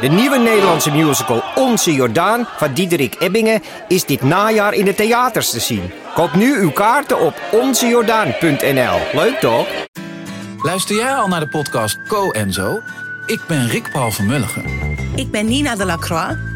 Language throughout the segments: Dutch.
De nieuwe Nederlandse musical Onze Jordaan van Diederik Ebbingen is dit najaar in de theaters te zien. Koop nu uw kaarten op onzejordaan.nl. Leuk toch? Luister jij al naar de podcast Co en Zo? Ik ben Rick Paul van Mulligen. Ik ben Nina de Lacroix.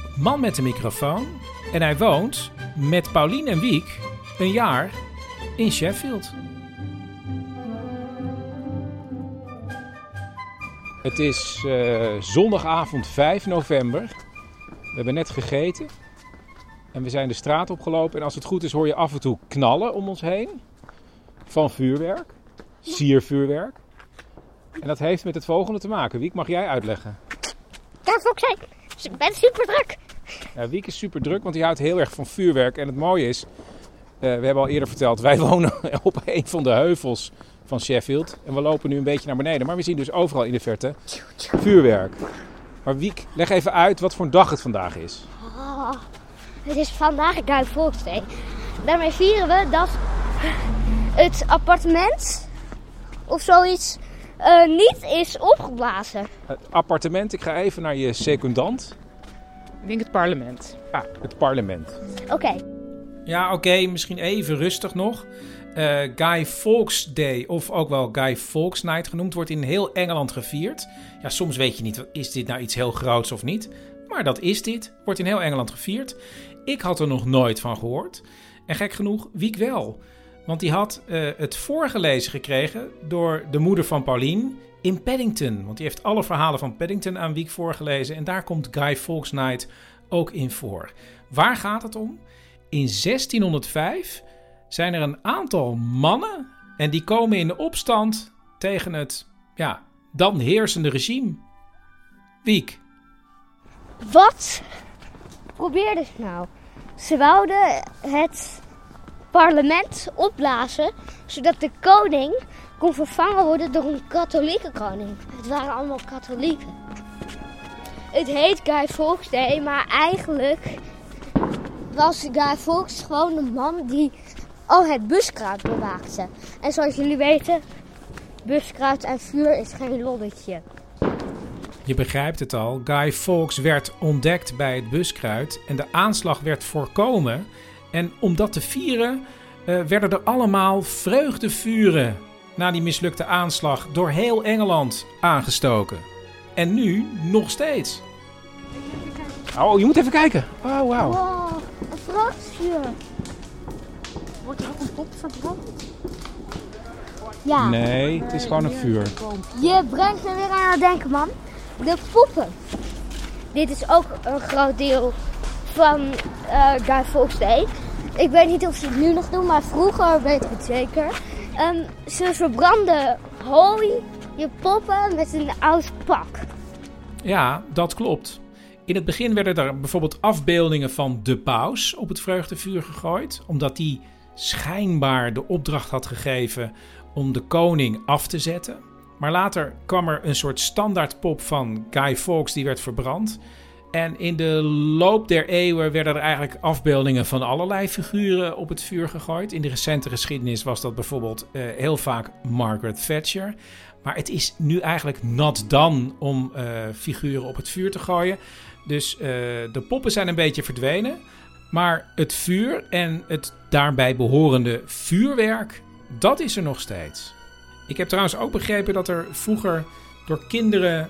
Man met de microfoon en hij woont met Paulien en Wiek een jaar in Sheffield. Het is eh, zondagavond 5 november. We hebben net gegeten. En we zijn de straat opgelopen. En als het goed is hoor je af en toe knallen om ons heen. Van vuurwerk. Siervuurwerk. En dat heeft met het volgende te maken. Wiek, mag jij uitleggen? Ja, Fox, ik ben super druk. Ja, Wiek is super druk, want hij houdt heel erg van vuurwerk. En het mooie is, eh, we hebben al eerder verteld, wij wonen op een van de heuvels van Sheffield. En we lopen nu een beetje naar beneden. Maar we zien dus overal in de verte vuurwerk. Maar Wiek, leg even uit wat voor een dag het vandaag is. Oh, het is vandaag Guy Fawkes Day. Daarmee vieren we dat het appartement of zoiets eh, niet is opgeblazen. Het appartement, ik ga even naar je secundant. Ik denk het parlement. Ah, het parlement. Oké, Ja, oké, misschien even rustig nog. Eh, Guy Fawkes Day, of ook wel Guy Fawkes Night genoemd, wordt in heel Engeland gevierd. Ja, soms weet je niet, is dit nou iets heel groots of niet? Maar dat is dit. Wordt in heel Engeland gevierd. Ik had er nog nooit van gehoord. En gek genoeg, Wiek wel. Want die had eh, het voorgelezen gekregen door de moeder van Paulien in Paddington. Want die heeft alle verhalen van Paddington aan Wiek voorgelezen. En daar komt Guy Fawkes ook in voor. Waar gaat het om? In 1605 zijn er een aantal mannen en die komen in opstand tegen het ja, dan heersende regime. Wiek. wat probeerden ze nou? Ze wouden het parlement opblazen, zodat de koning kon vervangen worden door een katholieke koning. Het waren allemaal katholieken. Het heet Guy Fawkes Day, maar eigenlijk was Guy Fawkes gewoon een man die al het buskruid bewaakte. En zoals jullie weten, buskruid en vuur is geen lolletje. Je begrijpt het al, Guy Fawkes werd ontdekt bij het buskruid en de aanslag werd voorkomen. En om dat te vieren eh, werden er allemaal vreugdevuren na die mislukte aanslag door heel Engeland aangestoken. En nu nog steeds. Oh, je moet even kijken. Oh, wauw. Wow, een vrachtvuur. Wordt er ook een pop verbrand? Ja, Nee, het is gewoon een vuur. je brengt me weer aan het denken, man. De poppen. Dit is ook een groot deel van eh Guy Fawkes Day. Ik weet niet of ze het nu nog doen, maar vroeger weet ik het zeker. Ehm, ze verbranden hooi, je poppen met een oud pak. Ja, dat klopt. In het begin werden er bijvoorbeeld afbeeldingen van de paus op het vreugdevuur gegooid, omdat die schijnbaar de opdracht had gegeven om de koning af te zetten. Maar later kwam er een soort standaardpop van Guy Fawkes die werd verbrand. En in de loop der eeuwen werden er eigenlijk afbeeldingen van allerlei figuren op het vuur gegooid. In de recente geschiedenis was dat bijvoorbeeld eh, heel vaak Margaret Thatcher. Maar het is nu eigenlijk not done om eh, figuren op het vuur te gooien. Dus eh, de poppen zijn een beetje verdwenen. Maar het vuur en het daarbij behorende vuurwerk, dat is er nog steeds. Ik heb trouwens ook begrepen dat er vroeger door kinderen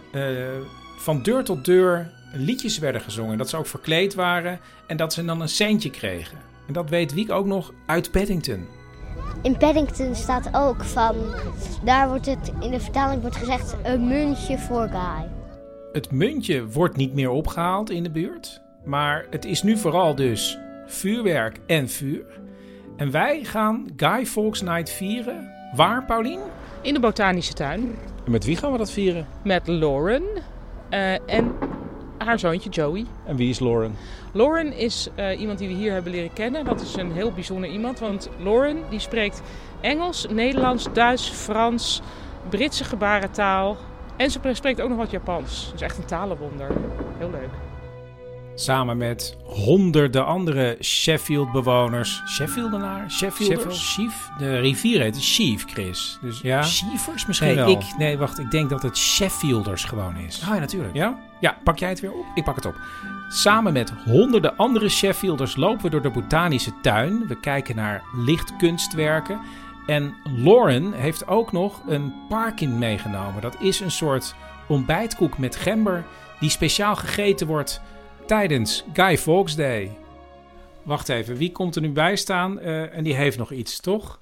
van deur tot deur liedjes werden gezongen. Dat ze ook verkleed waren en dat ze dan een centje kregen. En dat weet Wiek ook nog uit Paddington. In Paddington staat ook van, daar wordt het in de vertaling wordt gezegd, een muntje voor Guy. Het muntje wordt niet meer opgehaald in de buurt. Maar het is nu vooral dus vuurwerk en vuur. En wij gaan Guy Fawkes Night vieren. Waar, Paulien? In de botanische tuin. En met wie gaan we dat vieren? Met Lauren. eh, en haar zoontje Joey. En wie is Lauren? Lauren is eh, iemand die we hier hebben leren kennen. Dat is een heel bijzonder iemand, want Lauren die spreekt Engels, Nederlands, Duits, Frans, Britse gebarentaal en ze spreekt ook nog wat Japans. Dus echt een talenwonder. Heel leuk. Samen met honderden andere Sheffield-bewoners. Sheffieldenaar? Sheffielders? Chief? De rivier heet Chief, Chris. Dus Ja? Chiefers misschien Nee, wel. ik- nee, wacht. Ik denk dat het Sheffielders gewoon is. Ah ja, natuurlijk. Ja? Ja, pak jij het weer op? Ik pak het op. Samen met honderden andere Sheffielders lopen we door de botanische tuin. We kijken naar lichtkunstwerken. En Lauren heeft ook nog een parkin meegenomen. Dat is een soort ontbijtkoek met gember die speciaal gegeten wordt tijdens Guy Fawkes Day. Wacht even, wie komt er nu bij staan? Eh, en die heeft nog iets, toch?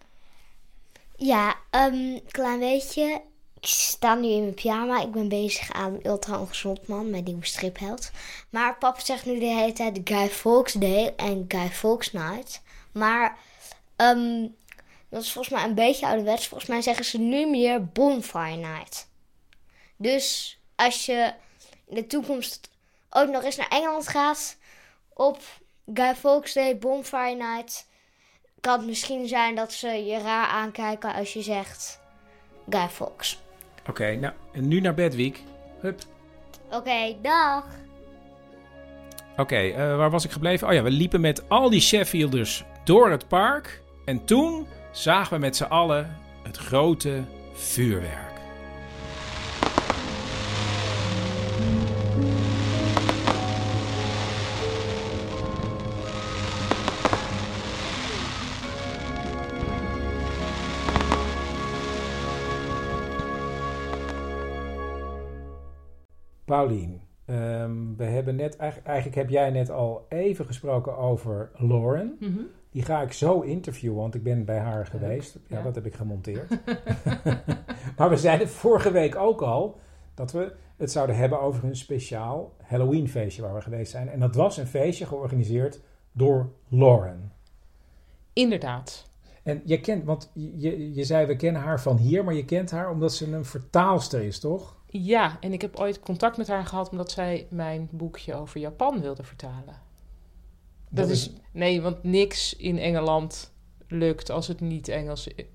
Ja, een klein beetje. Ik sta nu in mijn pyjama. Ik ben bezig aan Ultra Ongezond Man, mijn nieuwe stripheld. Maar papa zegt nu de hele tijd Guy Fawkes Day en Guy Fawkes Night. Maar ehm, dat is volgens mij een beetje ouderwets. Volgens mij zeggen ze nu meer Bonfire Night. Dus als je in de toekomst ook nog eens naar Engeland gaat op Guy Fawkes Day, Bonfire Night kan het misschien zijn dat ze je raar aankijken als je zegt Guy Fawkes. Oké, nou, en nu naar Bedweek. Hup. Oké, dag. Oké, eh, waar was ik gebleven? Oh ja, we liepen met al die Sheffielders door het park. En toen zagen we met z'n allen het grote vuurwerk. Paulien, ehm, we hebben net, eigenlijk, heb jij net al even gesproken over Lauren. Mhm. Die ga ik zo interviewen, want ik ben bij haar geweest. Ja, ja. dat heb ik gemonteerd. maar we zeiden vorige week ook al dat we het zouden hebben over een speciaal Halloween feestje waar we geweest zijn. En dat was een feestje georganiseerd door Lauren. Inderdaad. En je kent, want je, je zei we kennen haar van hier, maar je kent haar omdat ze een vertaalster is, toch? Ja, en ik heb ooit contact met haar gehad omdat zij mijn boekje over Japan wilde vertalen. Dat, is, nee, want niks in Engeland lukt als het niet Engels is.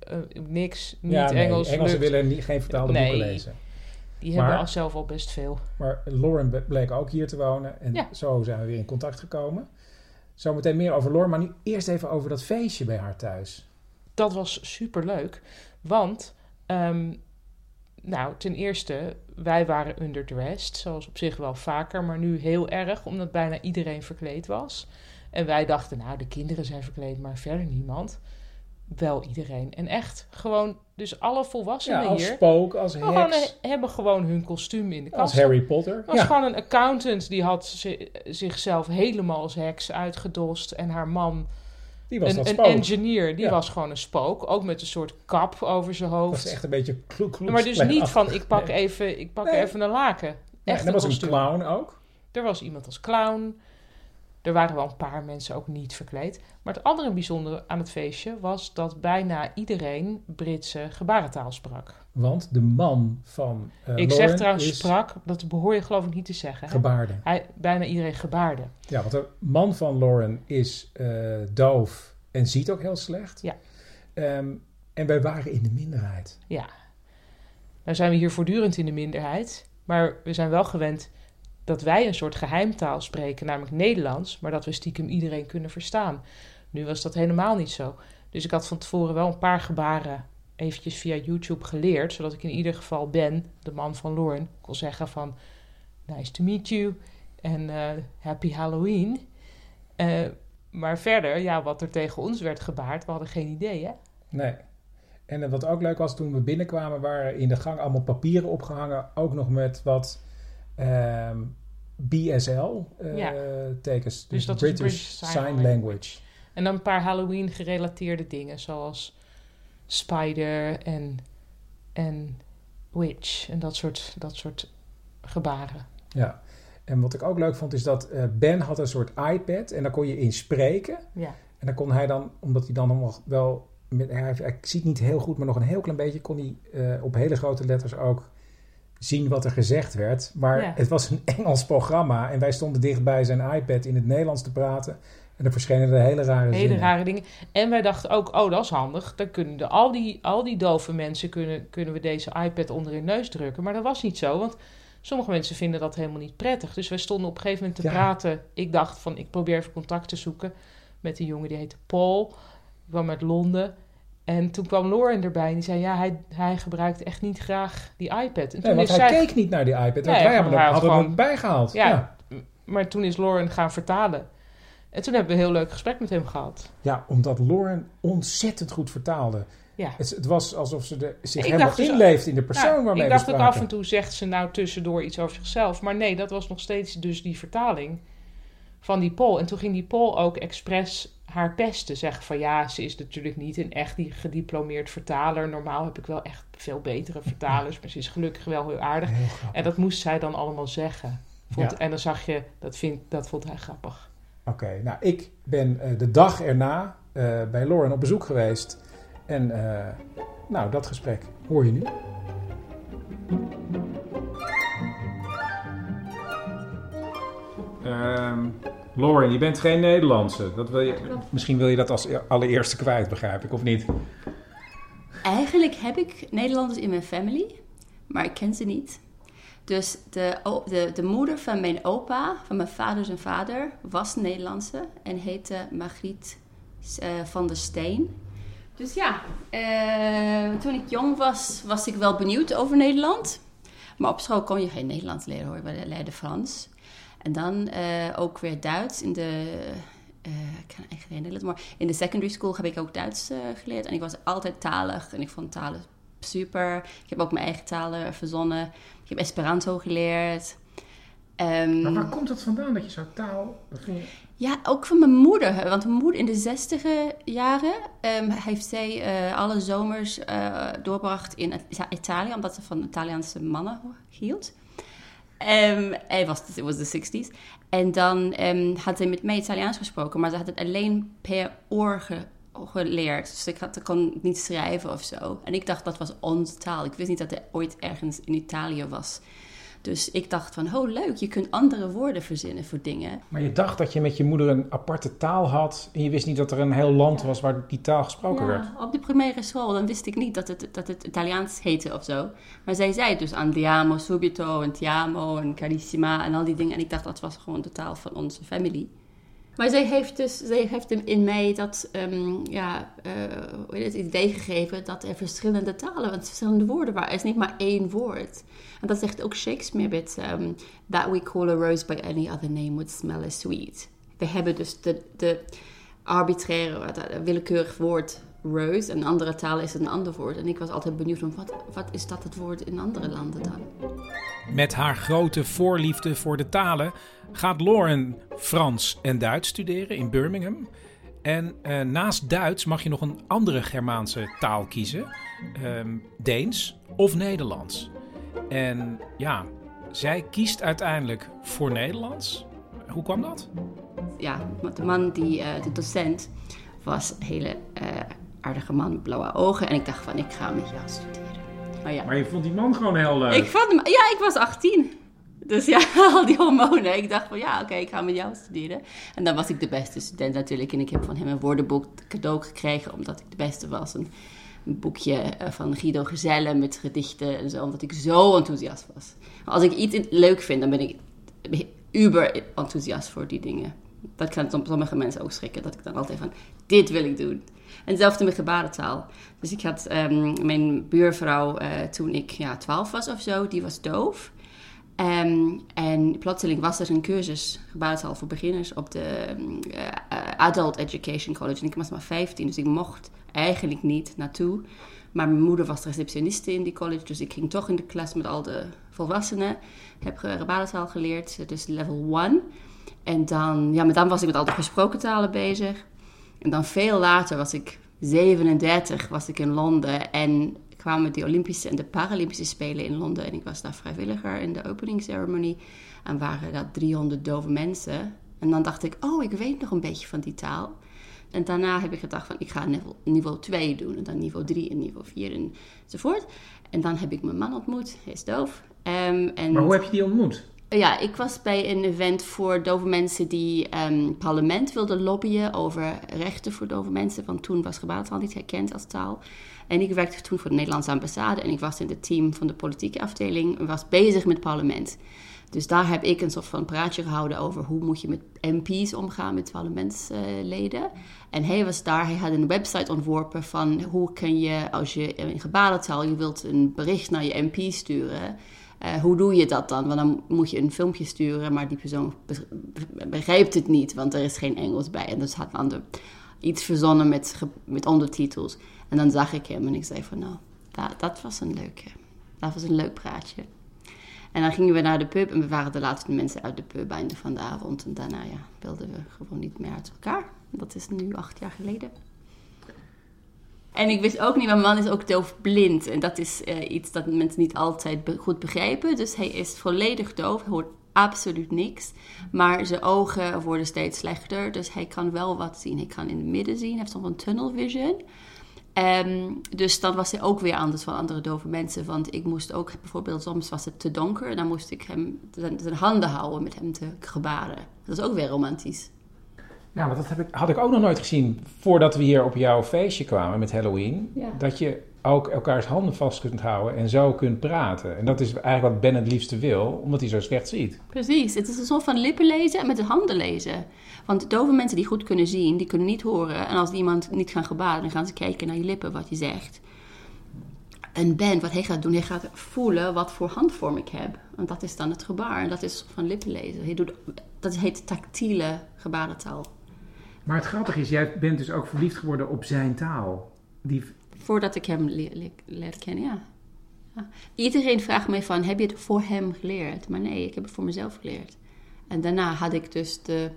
niks niet ja, nee, Engels Engelsen lukt. willen niet, geen vertaalde Nee. boeken lezen. Die Maar- hebben al zelf al best veel. Maar Lauren bleek ook hier te wonen. En Ja. zo zijn we weer in contact gekomen. Zometeen meer over Lauren. Maar nu eerst even over dat feestje bij haar thuis. Dat was super leuk. Want, ehm, nou, ten eerste, wij waren underdressed. Zoals op zich wel vaker, maar nu heel erg, omdat bijna iedereen verkleed was. En wij dachten, nou, de kinderen zijn verkleed, maar verder niemand. Wel iedereen. En echt, gewoon, dus alle volwassenen Ja, als hier. spook, als Gewoon, heks, eh, hebben gewoon hun kostuum in de kast. als Harry Potter. Het was Ja, gewoon een accountant die had zi- zichzelf helemaal als heks uitgedost. En haar man, die was een, dat een engineer, die Ja. was gewoon een spook. Ook met een soort kap over zijn Dat hoofd. was echt een beetje kloek kloek. maar dus niet van, ik pak Nee. even, ik pak Nee. even een laken. Echt en er was een clown ook. Er was iemand als clown. Er waren wel een paar mensen ook niet verkleed. Maar het andere bijzondere aan het feestje was dat bijna iedereen Britse gebarentaal sprak. Want de man van eh ik Lauren zeg trouwens is sprak, dat behoor je geloof ik niet te zeggen. hè? gebaarde. Hij, bijna iedereen gebaarde. Ja, want de man van Lauren is eh, doof en ziet ook heel slecht. Ja. Ehm, en wij waren in de minderheid. Ja. Nou zijn we hier voortdurend in de minderheid. Maar we zijn wel gewend dat wij een soort geheimtaal spreken, namelijk Nederlands. Maar dat we stiekem iedereen kunnen verstaan. Nu was dat helemaal niet zo. Dus ik had van tevoren wel een paar gebaren eventjes via YouTube geleerd. Zodat ik in ieder geval Ben, de man van Lauren, kon zeggen van... Nice to meet you. En eh, happy Halloween. Eh, maar verder, ja, wat er tegen ons werd gebaard, we hadden geen idee, hè? Nee. En eh, wat ook leuk was, toen we binnenkwamen, waren in de gang allemaal papieren opgehangen. Ook nog met wat ehm, BSL-tekens. Ja. dus Dus dat is British, British Sign Sign Language. Language. En dan een paar Halloween gerelateerde dingen, zoals spider en, en witch en dat soort, dat soort gebaren. Ja. En wat ik ook leuk vond, is dat eh, Ben had een soort iPad en daar kon je in spreken. Ja. En dan kon hij dan, omdat hij dan nog wel, met, hij, hij ziet niet heel goed, maar nog een heel klein beetje, kon hij eh, op hele grote letters ook zien wat er gezegd werd. Maar Ja. het was een Engels programma en wij stonden dichtbij zijn iPad in het Nederlands te praten. En er verschenen er hele rare Hele zinnen. rare dingen. En wij dachten ook, oh, dat is handig. Dan kunnen de, al, die, al die dove mensen kunnen, kunnen we deze iPad onder hun neus drukken. Maar dat was niet zo, want sommige mensen vinden dat helemaal niet prettig. Dus wij stonden op een gegeven moment te Ja. praten. Ik dacht van, ik probeer even contact te zoeken met een jongen die heette Paul. Die kwam uit Londen. En toen kwam Lauren erbij en die zei, ja, hij, hij gebruikt echt niet graag die iPad. En toen Nee, want is hij zij- keek niet naar die iPad. Want Nee, wij hebben hij hem, hadden gewoon- hem bijgehaald. Ja. Ja. Maar toen is Lauren gaan vertalen. En toen hebben we een heel leuk gesprek met hem gehad. Ja, omdat Lauren ontzettend goed vertaalde. Ja. Het, het was alsof ze de, zich Ik helemaal dus- inleeft in de persoon Ja, waarmee ik dacht ook af en toe zegt ze nou tussendoor iets over zichzelf. Maar nee, dat was nog steeds dus die vertaling van die Paul. En toen ging die Paul ook expres haar pesten. Zeggen van ja, ze is natuurlijk niet een echt die gediplomeerd vertaler. Normaal heb ik wel echt veel betere vertalers. Maar ze is gelukkig wel heel aardig. Heel. En dat moest zij dan allemaal zeggen. Vond, Ja. En dan zag je, dat, vind, dat vond hij grappig. Oké, nou ik ben eh, de dag erna eh, bij Lauren op bezoek geweest. En eh, nou, dat gesprek hoor je nu. Ehm, Lauren, je bent geen Nederlandse. Dat wil je, misschien wil je dat als allereerste kwijt, begrijp ik, of niet? Eigenlijk heb ik Nederlanders in mijn family, maar ik ken ze niet. Dus de, de, de moeder van mijn opa, van mijn vader zijn vader, was Nederlandse en heette Margriet eh, van der Steen. Dus ja, eh, toen ik jong was, was ik wel benieuwd over Nederland. Maar op school kon je geen Nederlands leren hoor, we leerden Frans. En dan eh, ook weer Duits in de. ik kan eigenlijk geen maar in de secondary school heb ik ook Duits geleerd. En ik was altijd talig en ik vond talen super. Ik heb ook mijn eigen talen verzonnen. Ik heb Esperanto geleerd. Ehm, Maar waar komt dat vandaan dat je zo taal... je- ja, ook van mijn moeder. Want mijn moeder in de zestiger jaren ehm, heeft zij eh, alle zomers eh, doorbracht in Ita- Italië, omdat ze van Italiaanse mannen hield. Ehm hij was, het was de 60s. En dan had hij met mij Italiaans gesproken, maar ze had het alleen per oor ge- geleerd. Dus ik, had, ik kon niet schrijven of zo. En ik dacht dat was onze taal. Ik wist niet dat hij ooit ergens in Italië was. Dus ik dacht van, oh leuk, je kunt andere woorden verzinnen voor dingen. Maar je dacht dat je met je moeder een aparte taal had... en je wist niet dat er een heel land was waar die taal gesproken werd. Ja, op de primaire school, dan wist ik niet dat het, dat het Italiaans heette of zo. Maar zij zei dus andiamo subito en ti amo en carissima en al die dingen. En ik dacht dat was gewoon de taal van onze family. Maar zij heeft dus heeft hem in mij dat ehm, ja, heet het, idee gegeven dat er verschillende talen, want verschillende woorden waren. Er is niet maar één woord. En dat zegt ook Shakespeare met ehm, that we call a rose by any other name would smell as sweet. We hebben dus de, de arbitraire, willekeurig woord rose. En andere talen is het een ander woord. En ik was altijd benieuwd van wat, wat is dat het woord in andere landen dan? Met haar grote voorliefde voor de talen gaat Lauren Frans en Duits studeren in Birmingham. En eh, naast Duits mag je nog een andere Germaanse taal kiezen: ehm, Deens of Nederlands. En ja, zij kiest uiteindelijk voor Nederlands. Hoe kwam dat? ja, de man, die, eh, de docent, was een hele eh, aardige man met blauwe ogen. En ik dacht van, ik ga met jou studeren. Maar ja, Maar je vond die man gewoon heel leuk. ik vond hem, ja, ik was 18. Dus ja, al die hormonen. Ik dacht van, ja, oké, ik ga met jou studeren. En dan was ik de beste student natuurlijk. En ik heb van hem een woordenboek cadeau gekregen, omdat ik de beste was. Een, een boekje eh, van Guido Gezelle met gedichten en zo, omdat ik zo enthousiast was. Als ik iets leuk vind, dan ben ik uber enthousiast voor die dingen. Dat kan som- sommige mensen ook schrikken, dat ik dan altijd van, dit wil ik doen. En hetzelfde met gebarentaal. Dus ik had ehm, mijn buurvrouw eh, toen ik ja, 12 was of zo, die was doof. Ehm, en plotseling was er een cursus gebarentaal voor beginners op de eh, eh, Adult Education College. En ik was maar 15, dus ik mocht eigenlijk niet naartoe. Maar mijn moeder was receptioniste in die college, dus ik ging toch in de klas met al de volwassenen. Heb ge- gebarentaal geleerd, dus level 1. En dan, ja, maar dan was ik met al de gesproken talen bezig. En dan veel later was ik 37, was ik in Londen en kwamen de Olympische en de Paralympische Spelen in Londen. En ik was daar vrijwilliger in de opening ceremony. En waren daar 300 dove mensen. En dan dacht ik, oh, ik weet nog een beetje van die taal. En daarna heb ik gedacht van ik ga niveau, niveau 2 doen. En dan niveau 3 en niveau 4 enzovoort. En dan heb ik mijn man ontmoet. Hij is doof. Ehm, en Maar hoe heb je die ontmoet? Ja, ik was bij een event voor dove mensen die ehm parlement wilden lobbyen over rechten voor dove mensen. Want toen was gebarentaal niet herkend als taal. En ik werkte toen voor de Nederlandse ambassade en ik was in het team van de politieke afdeling en was bezig met parlement. Dus daar heb ik een soort van praatje gehouden over hoe moet je met MP's omgaan, met parlementsleden. En hij was daar, hij had een website ontworpen van hoe kun je, als je in gebarentaal, je wilt een bericht naar je MP sturen, eh, hoe doe je dat dan? Want dan moet je een filmpje sturen, maar die persoon be- be- begrijpt het niet, want er is geen Engels bij. En dus had dan de, iets verzonnen met, met ondertitels. En dan zag ik hem en ik zei van, nou, dat, dat was een leuke, dat was een leuk praatje. En dan gingen we naar de pub en we waren de laatste mensen uit de pub einde van de avond. En daarna ja, wilden we gewoon niet meer uit elkaar. Dat is nu acht jaar geleden. En ik wist ook niet, mijn man is ook doofblind. En dat is eh, iets dat mensen niet altijd goed begrijpen. Dus hij is volledig doof, hij hoort absoluut niks. Maar zijn ogen worden steeds slechter. Dus hij kan wel wat zien. Hij kan in het midden zien, hij heeft soms een tunnel vision. Ehm, dus dan was hij ook weer anders van andere dove mensen. Want ik moest ook, bijvoorbeeld soms was het te donker. En dan moest ik hem zijn, zijn handen houden met hem te gebaren. Dat is ook weer romantisch. Ja, maar dat heb ik, had ik ook nog nooit gezien voordat we hier op jouw feestje kwamen met Halloween. Ja. Dat je ook elkaars handen vast kunt houden en zo kunt praten. En dat is eigenlijk wat Ben het liefste wil, omdat hij zo slecht ziet. Precies, het is een soort van lippen lezen en met de handen lezen. Want dove mensen die goed kunnen zien, die kunnen niet horen. En als iemand niet gaan gebaren, dan gaan ze kijken naar je lippen, wat je zegt. En Ben, wat hij gaat doen, hij gaat voelen wat voor handvorm ik heb. En dat is dan het gebaar. En dat is van lippen lezen. Hij doet, dat heet tactiele gebarentaal. Maar het grappige is, jij bent dus ook verliefd geworden op zijn taal. Die, Voordat ik hem leer, kennen, ja. Iedereen vraagt mij van, heb je het voor hem geleerd? Maar nee, ik heb het voor mezelf geleerd. En daarna had ik dus de,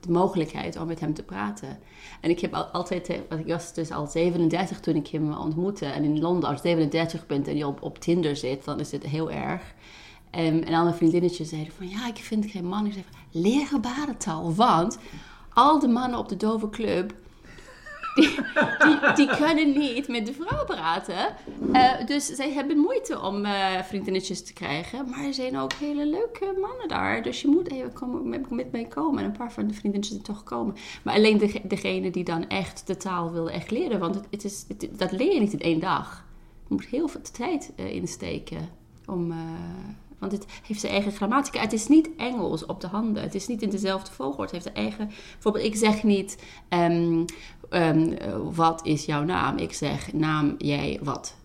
de mogelijkheid om met hem te praten. En ik heb al, altijd, eh, ik was dus al 37 toen ik hem ontmoette. En in Londen, als je 37 bent en je op, Tinder zit, dan is het heel erg. En, en alle vriendinnetjes zeiden van, ja, ik vind geen man. Ik zei van, leer gebarentaal, want al de mannen op de dove club die, die, die kunnen niet met de vrouw praten. Eh, dus zij hebben moeite om eh, vriendinnetjes te krijgen. Maar er zijn ook hele leuke mannen daar. Dus je moet even komen, met, mij komen. En een paar van de vriendinnetjes er toch komen. Maar alleen de, degene die dan echt de taal wil echt leren. Want het, het is, dat leer je niet in één dag. Je moet heel veel tijd eh, insteken. Om, want het heeft zijn eigen grammatica. Het is niet Engels op de handen. Het is niet in dezelfde volgorde. Het heeft een eigen... Bijvoorbeeld, ik zeg niet... ehm, ehm, eh, wat is jouw naam? Ik zeg naam, jij, wat.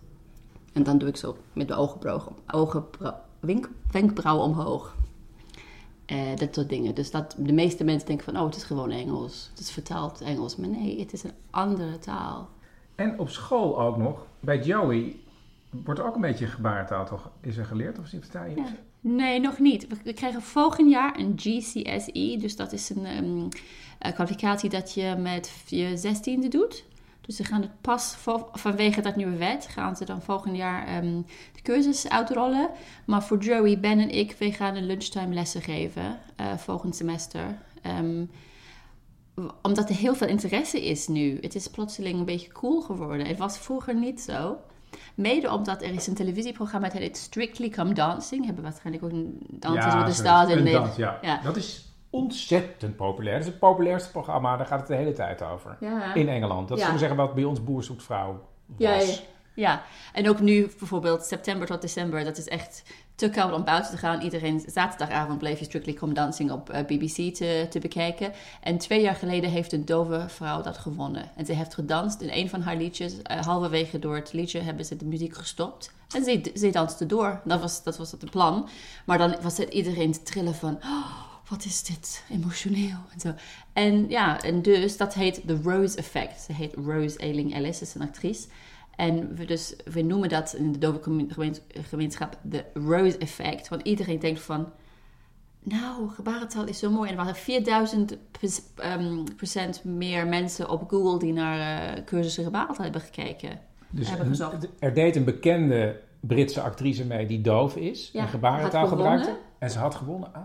En dan doe ik zo met ogenbrauw, ogenbrauw, wink, wenkbrauw omhoog. Eh, dat soort dingen. Dus dat, de meeste mensen denken van, oh, het is gewoon Engels. Het is vertaald Engels. Maar nee, het is een andere taal. En op school ook nog, bij Joey, wordt er ook een beetje gebarentaal toch? Is er geleerd of is het? Ja. Nee, nog niet. We- We krijgen volgend jaar een GCSE. Dus dat is een eh, kwalificatie dat je met je zestiende doet. Dus ze gaan het pas vanwege dat nieuwe wet, gaan ze dan volgend jaar ehm, de cursus uitrollen. Maar voor Joey, Ben en ik, wij gaan een lunchtime lessen geven eh, volgend semester. Ehm, omdat er heel veel interesse is nu. Het is plotseling een beetje cool geworden. Het was vroeger niet zo. Mede omdat er is een televisieprogramma dat heet Strictly Come Dancing. Hebben we waarschijnlijk ook een Dancing with the zoiets. Stars in Nederland. ja. Ja. Dat is ontzettend populair. Dat is het populairste programma, daar gaat het de hele tijd over. Ja. In Engeland. Dat Ja. we zeggen wat bij ons Boer zoekt vrouw was. Ja, en ook nu bijvoorbeeld september tot december, dat is echt te koud om buiten te gaan. Iedereen, zaterdagavond bleef je Strictly Come Dancing op eh, BBC te, te bekijken. En twee jaar geleden heeft een dove vrouw dat gewonnen. En ze heeft gedanst in een van haar liedjes. Eh, halverwege door het liedje hebben ze de muziek gestopt. En ze, ze danste door. Dat was, dat was het plan. Maar dan was het iedereen te trillen van... "Oh, wat is dit emotioneel en zo. En ja, en dus dat heet The Rose Effect. Ze heet Rose Ailing Ellis, is een actrice. En we, dus, we noemen dat in de dove gemeen- gemeen- gemeenschap de Rose Effect. Want iedereen denkt van, nou, gebarentaal is zo mooi. En er waren 4000 pers- ehm, procent meer mensen op Google die naar eh, cursussen gebarentaal hebben gekeken. Dus hebben een- gezocht. er deed een bekende Britse actrice mee die doof is Ja, en gebarentaal gebruikte. En ze had gewonnen. Ah.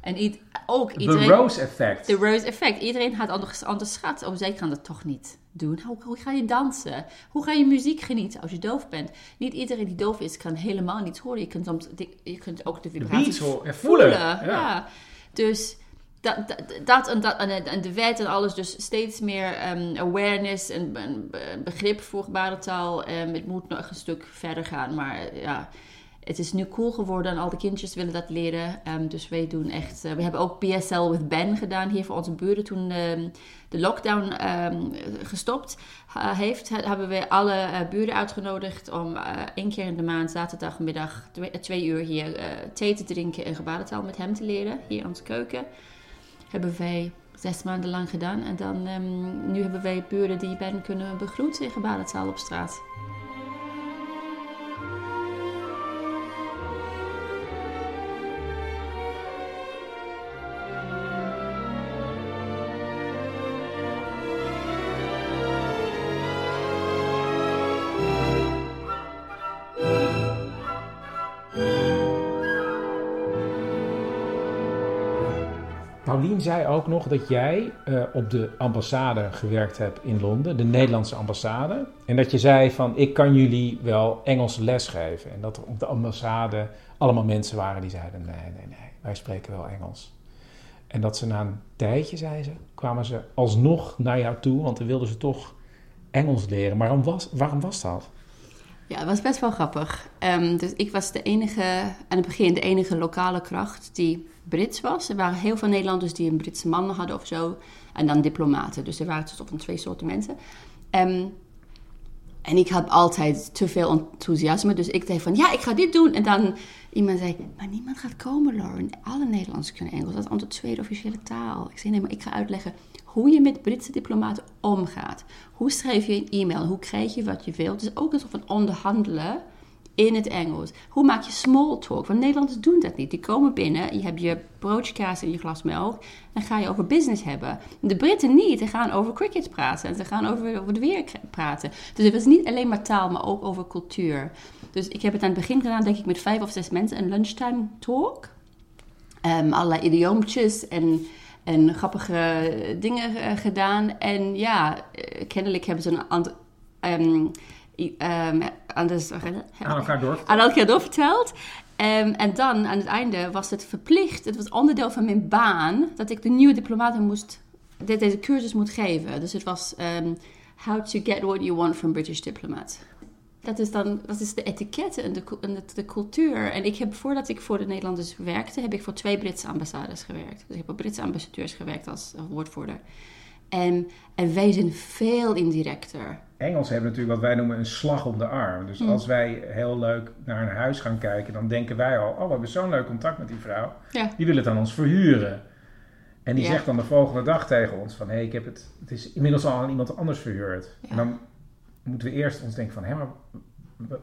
En ied- ook De iedereen... Rose Effect. De Rose Effect. Iedereen had anders onderschat. Oh, zij kan dat toch niet doen. Hoe, hoe ga je dansen? Hoe ga je muziek genieten als je doof bent? Niet iedereen die doof is, kan helemaal niets horen. Je kunt, soms, je kunt ook de vibraties voelen. Ja. Ja. Dus dat, dat, dat en, dat en, en de wet en alles. Dus steeds meer ehm, awareness en, en be- begrip voor gebarentaal. Ehm, het moet nog een stuk verder gaan. Maar ja, het is nu cool geworden en al de kindjes willen dat leren. Ehm, dus wij doen echt... eh, we hebben ook PSL with Ben gedaan hier voor onze buren. Toen ehm, de lockdown ehm, gestopt heeft, he- hebben we alle eh, buren uitgenodigd om eh, één keer in de maand, zaterdagmiddag, twee, uur hier thee te drinken en gebarentaal met hem te leren. Hier in onze keuken. Hebben wij zes maanden lang gedaan. En dan, ehm, nu hebben wij buren die Ben kunnen begroeten in gebarentaal op straat. Paulien zei ook nog dat jij eh, op de ambassade gewerkt hebt in Londen, de Nederlandse ambassade. En dat je zei van, ik kan jullie wel Engels lesgeven. En dat er op de ambassade allemaal mensen waren die zeiden, nee, nee, nee, wij spreken wel Engels. En dat ze na een tijdje, zei ze, kwamen ze alsnog naar jou toe, want dan wilden ze toch Engels leren. Maar waarom was, waarom was dat? Ja, het was best wel grappig. Ehm, dus ik was de enige, aan het begin de enige lokale kracht die Brits was. Er waren heel veel Nederlanders die een Britse man hadden of zo. En dan diplomaten. Dus er waren tot van twee soorten mensen. Ehm, en ik had altijd te veel enthousiasme. Dus ik zei van, ja, ik ga dit doen. En dan iemand zei, maar niemand gaat komen, Lauren. Alle Nederlanders kunnen Engels. Dat is onze tweede officiële taal. Ik zei, nee, maar ik ga uitleggen hoe je met Britse diplomaten omgaat. Hoe schrijf je een e-mail? Hoe krijg je wat je wilt? Dus ook een soort van onderhandelen in het Engels. Hoe maak je small talk? Want Nederlanders doen dat niet. Die komen binnen, je hebt je broodje kaas en je glas melk. Dan ga je over business hebben. De Britten niet. Ze gaan over cricket praten. En ze gaan over, over de weer praten. Dus het was niet alleen maar taal, maar ook over cultuur. Dus ik heb het aan het begin gedaan, denk ik, met vijf of zes mensen. Een lunchtime talk. Ehm allerlei idioompjes en, en grappige dingen eh, gedaan. En ja, eh, kennelijk hebben ze een aantal... ehm, ehm, Aan elkaar door. aan elkaar doorverteld. Ehm, en dan aan het einde was het verplicht, het was onderdeel van mijn baan, dat ik de nieuwe diplomaten moest, dit, deze cursus moet geven. Dus het was How to get what you want from British diplomat. Dat is dan dat is de etiketten en de, en de, de cultuur. En ik heb, voordat ik voor de Nederlanders werkte, heb ik voor twee Britse ambassades gewerkt. Dus ik heb op Britse ambassadeurs gewerkt als woordvoerder. En, en wij zijn veel indirecter. Engels hebben natuurlijk wat wij noemen een slag om de arm. Dus Mm. als wij heel leuk naar een huis gaan kijken, dan denken wij al: oh, we hebben zo'n leuk contact met die vrouw. Ja. Die wil het aan ons verhuren. En die Ja. zegt dan de volgende dag tegen ons: van hé, hey, ik heb het, het is inmiddels al aan iemand anders verhuurd. Ja. En dan moeten we eerst ons denken van hé, maar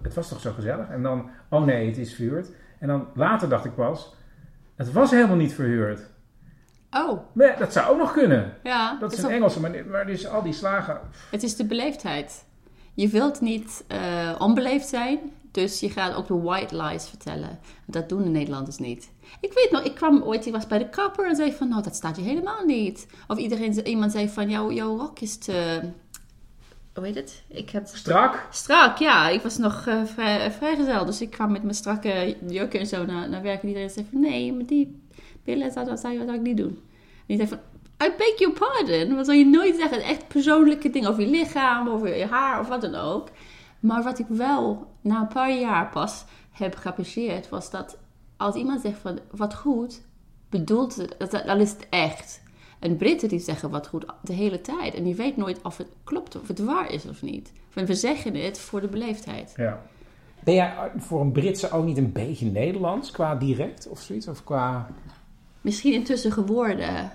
het was toch zo gezellig? En dan, oh nee, het is verhuurd. En dan later dacht ik pas, het was helemaal niet verhuurd. Oh, Maar dat zou ook nog kunnen. ja. Dat is een Engelse, maar, maar dus al die slagen. Het is de beleefdheid. Je wilt niet eh, onbeleefd zijn, dus je gaat ook de white lies vertellen. Dat doen de Nederlanders niet. Ik weet nog, ik kwam ooit, ik was bij de kapper en zei van, nou, dat staat je helemaal niet. Of iedereen, iemand zei van, jouw, jouw rok is te... Hoe heet het? Ik heb... Strak. Strak, ja. Ik was nog eh, vrij, vrijgezel, dus ik kwam met mijn strakke jurken en zo naar, naar werk. En iedereen zei van, nee, maar die billen zou, dat zou, je- zou ik niet doen. En die zei van, I beg your pardon. Wat zal je nooit zeggen? Echt persoonlijke dingen over je lichaam, over je haar of wat dan ook. Maar wat ik wel na een paar jaar pas heb geapprecieerd, was dat als iemand zegt van wat goed, bedoelt het, dat, dan is het echt. En Britten die zeggen wat goed de hele tijd. En je weet nooit of het klopt, of het waar is of niet. Want we zeggen het voor de beleefdheid. Ja. Ben jij voor een Britse ook niet een beetje Nederlands qua direct of zoiets? Of qua... Misschien intussen geworden,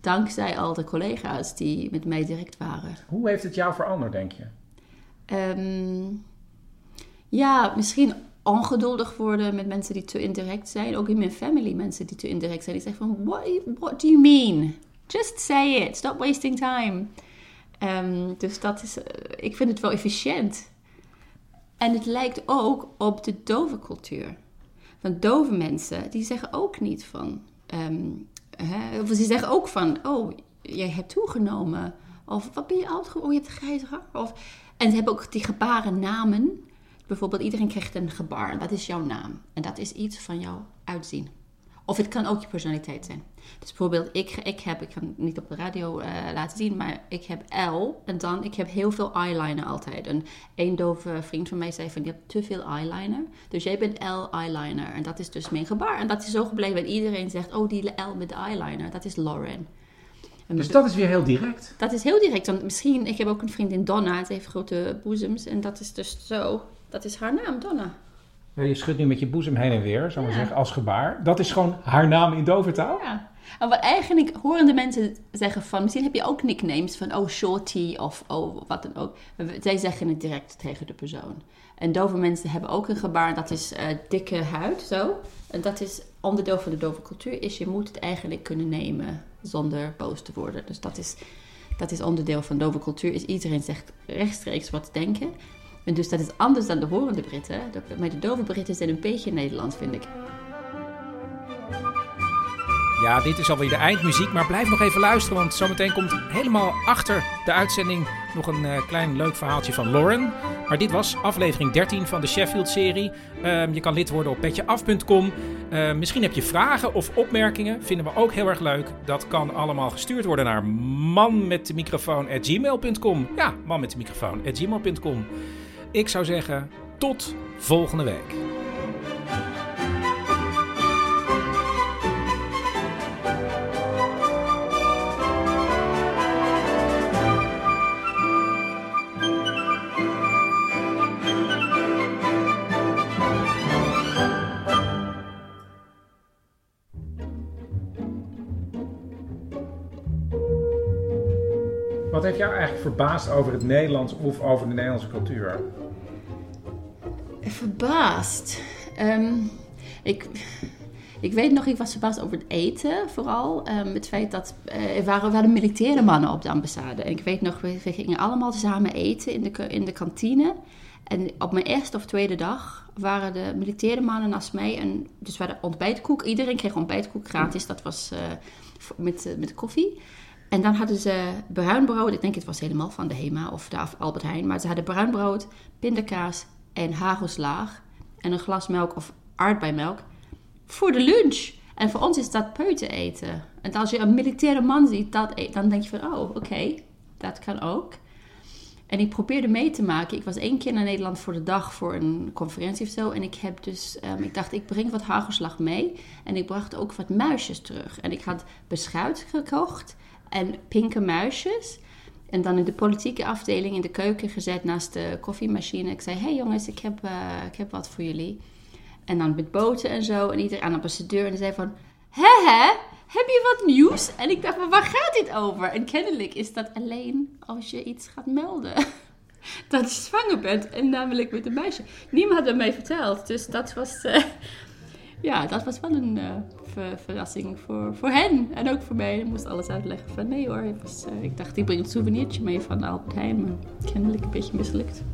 dankzij al de collega's die met mij direct waren. Hoe heeft het jou veranderd, denk je? Ehm, ja, misschien ongeduldig worden met mensen die te indirect zijn. Ook in mijn family mensen die te indirect zijn. Die zeggen van, what, what do you mean? Just say it. Stop wasting time. Ehm, dus dat is, eh, ik vind het wel efficiënt. En het lijkt ook op de dove cultuur. Want dove mensen, die zeggen ook niet van... ehm, hè, of ze zeggen ook van, oh, jij hebt toegenomen. Of wat ben je oud geworden? Oh, je hebt grijze haar. Of, en ze hebben ook die gebaren namen. Bijvoorbeeld, iedereen krijgt een gebaar. Dat is jouw naam. En dat is iets van jouw uitzien. Of het kan ook je personaliteit zijn. Dus bijvoorbeeld, ik, ik heb, ik kan het niet op de radio eh, laten zien, maar ik heb L. En dan, ik heb heel veel eyeliner altijd. En een dove vriend van mij zei van, je hebt te veel eyeliner. Dus jij bent L eyeliner. En dat is dus mijn gebaar. En dat is zo gebleven. En iedereen zegt, oh, die L met de eyeliner, dat is Lauren. En Dus dat is weer heel direct. dat is heel direct. Want misschien, ik heb ook een vriendin Donna, ze heeft grote boezems. En dat is dus zo, dat is haar naam, Donna. Je schudt nu met je boezem heen en weer, zou maar Ja. zeggen, als gebaar. Dat is gewoon haar naam in dovertaal? Ja. En wat eigenlijk horen de mensen zeggen van, misschien heb je ook nicknames van, oh, shorty of oh, wat dan ook. Zij zeggen het direct tegen de persoon. En dove mensen hebben ook een gebaar, dat is eh, dikke huid, zo. En dat is onderdeel van de dove cultuur, is je moet het eigenlijk kunnen nemen zonder boos te worden. Dus dat is, dat is onderdeel van dove cultuur, is iedereen zegt rechtstreeks wat te denken. En dus dat is anders dan de horende Britten. Maar de dove Britten zijn een beetje Nederlands, vind ik. Ja, dit is alweer de eindmuziek, maar blijf nog even luisteren, want zometeen komt helemaal achter de uitzending nog een eh, klein leuk verhaaltje van Lauren. Maar dit was aflevering 13 van de Sheffield-serie. Ehm, je kan lid worden op petjeaf.com. Ehm, misschien heb je vragen of opmerkingen, vinden we ook heel erg leuk. Dat kan allemaal gestuurd worden naar manmetdemicrofoon.gmail.com. Ja, manmetdemicrofoon.gmail.com. Ik zou zeggen, tot volgende week. Wat heeft jou eigenlijk verbaasd over het Nederlands of over de Nederlandse cultuur? Verbaasd. Ehm, ik, ik weet nog, ik was verbaasd over het eten vooral. Ehm, het feit dat eh, er waren, waren militaire mannen op de ambassade. En ik weet nog, we, gingen allemaal samen eten in de, in de kantine. En op mijn eerste of tweede dag waren de militaire mannen naast mij. En dus we hadden ontbijtkoek. Iedereen kreeg ontbijtkoek gratis. Dat was eh, met, eh, met koffie. En dan hadden ze bruin brood. Ik denk het was helemaal van de Hema of de Albert Heijn. Maar ze hadden bruin brood, pindakaas en hagelslaag. En een glas melk of aardbeimelk voor de lunch. En voor ons is dat peuten eten. En als je een militaire man ziet dat eten, dan denk je van, oh, oké, dat kan ook. En ik probeerde mee te maken. Ik was één keer naar Nederland voor de dag voor een conferentie of zo. En ik heb dus, ehm, ik dacht, ik breng wat hagelslag mee. En ik bracht ook wat muisjes terug. En ik had beschuit gekocht en pinke muisjes. En dan in de politieke afdeling in de keuken gezet naast de koffiemachine. Ik zei, hey jongens, ik heb, eh, ik heb wat voor jullie. En dan met boten en zo. En iedereen aan de ambassadeur. En zei van, hè hè, heb je wat nieuws? En ik dacht, waar gaat dit over? En kennelijk is dat alleen als je iets gaat melden. Dat je zwanger bent. En namelijk met een meisje. Niemand had het mij verteld. Dus dat was... eh, ja, dat was wel een eh, ver- verrassing voor, voor hen. En ook voor mij. Ik moest alles uitleggen van nee hoor. Eh, ik dacht, ik breng een souvenirtje mee van Albert Heijn. Maar kennelijk een beetje mislukt.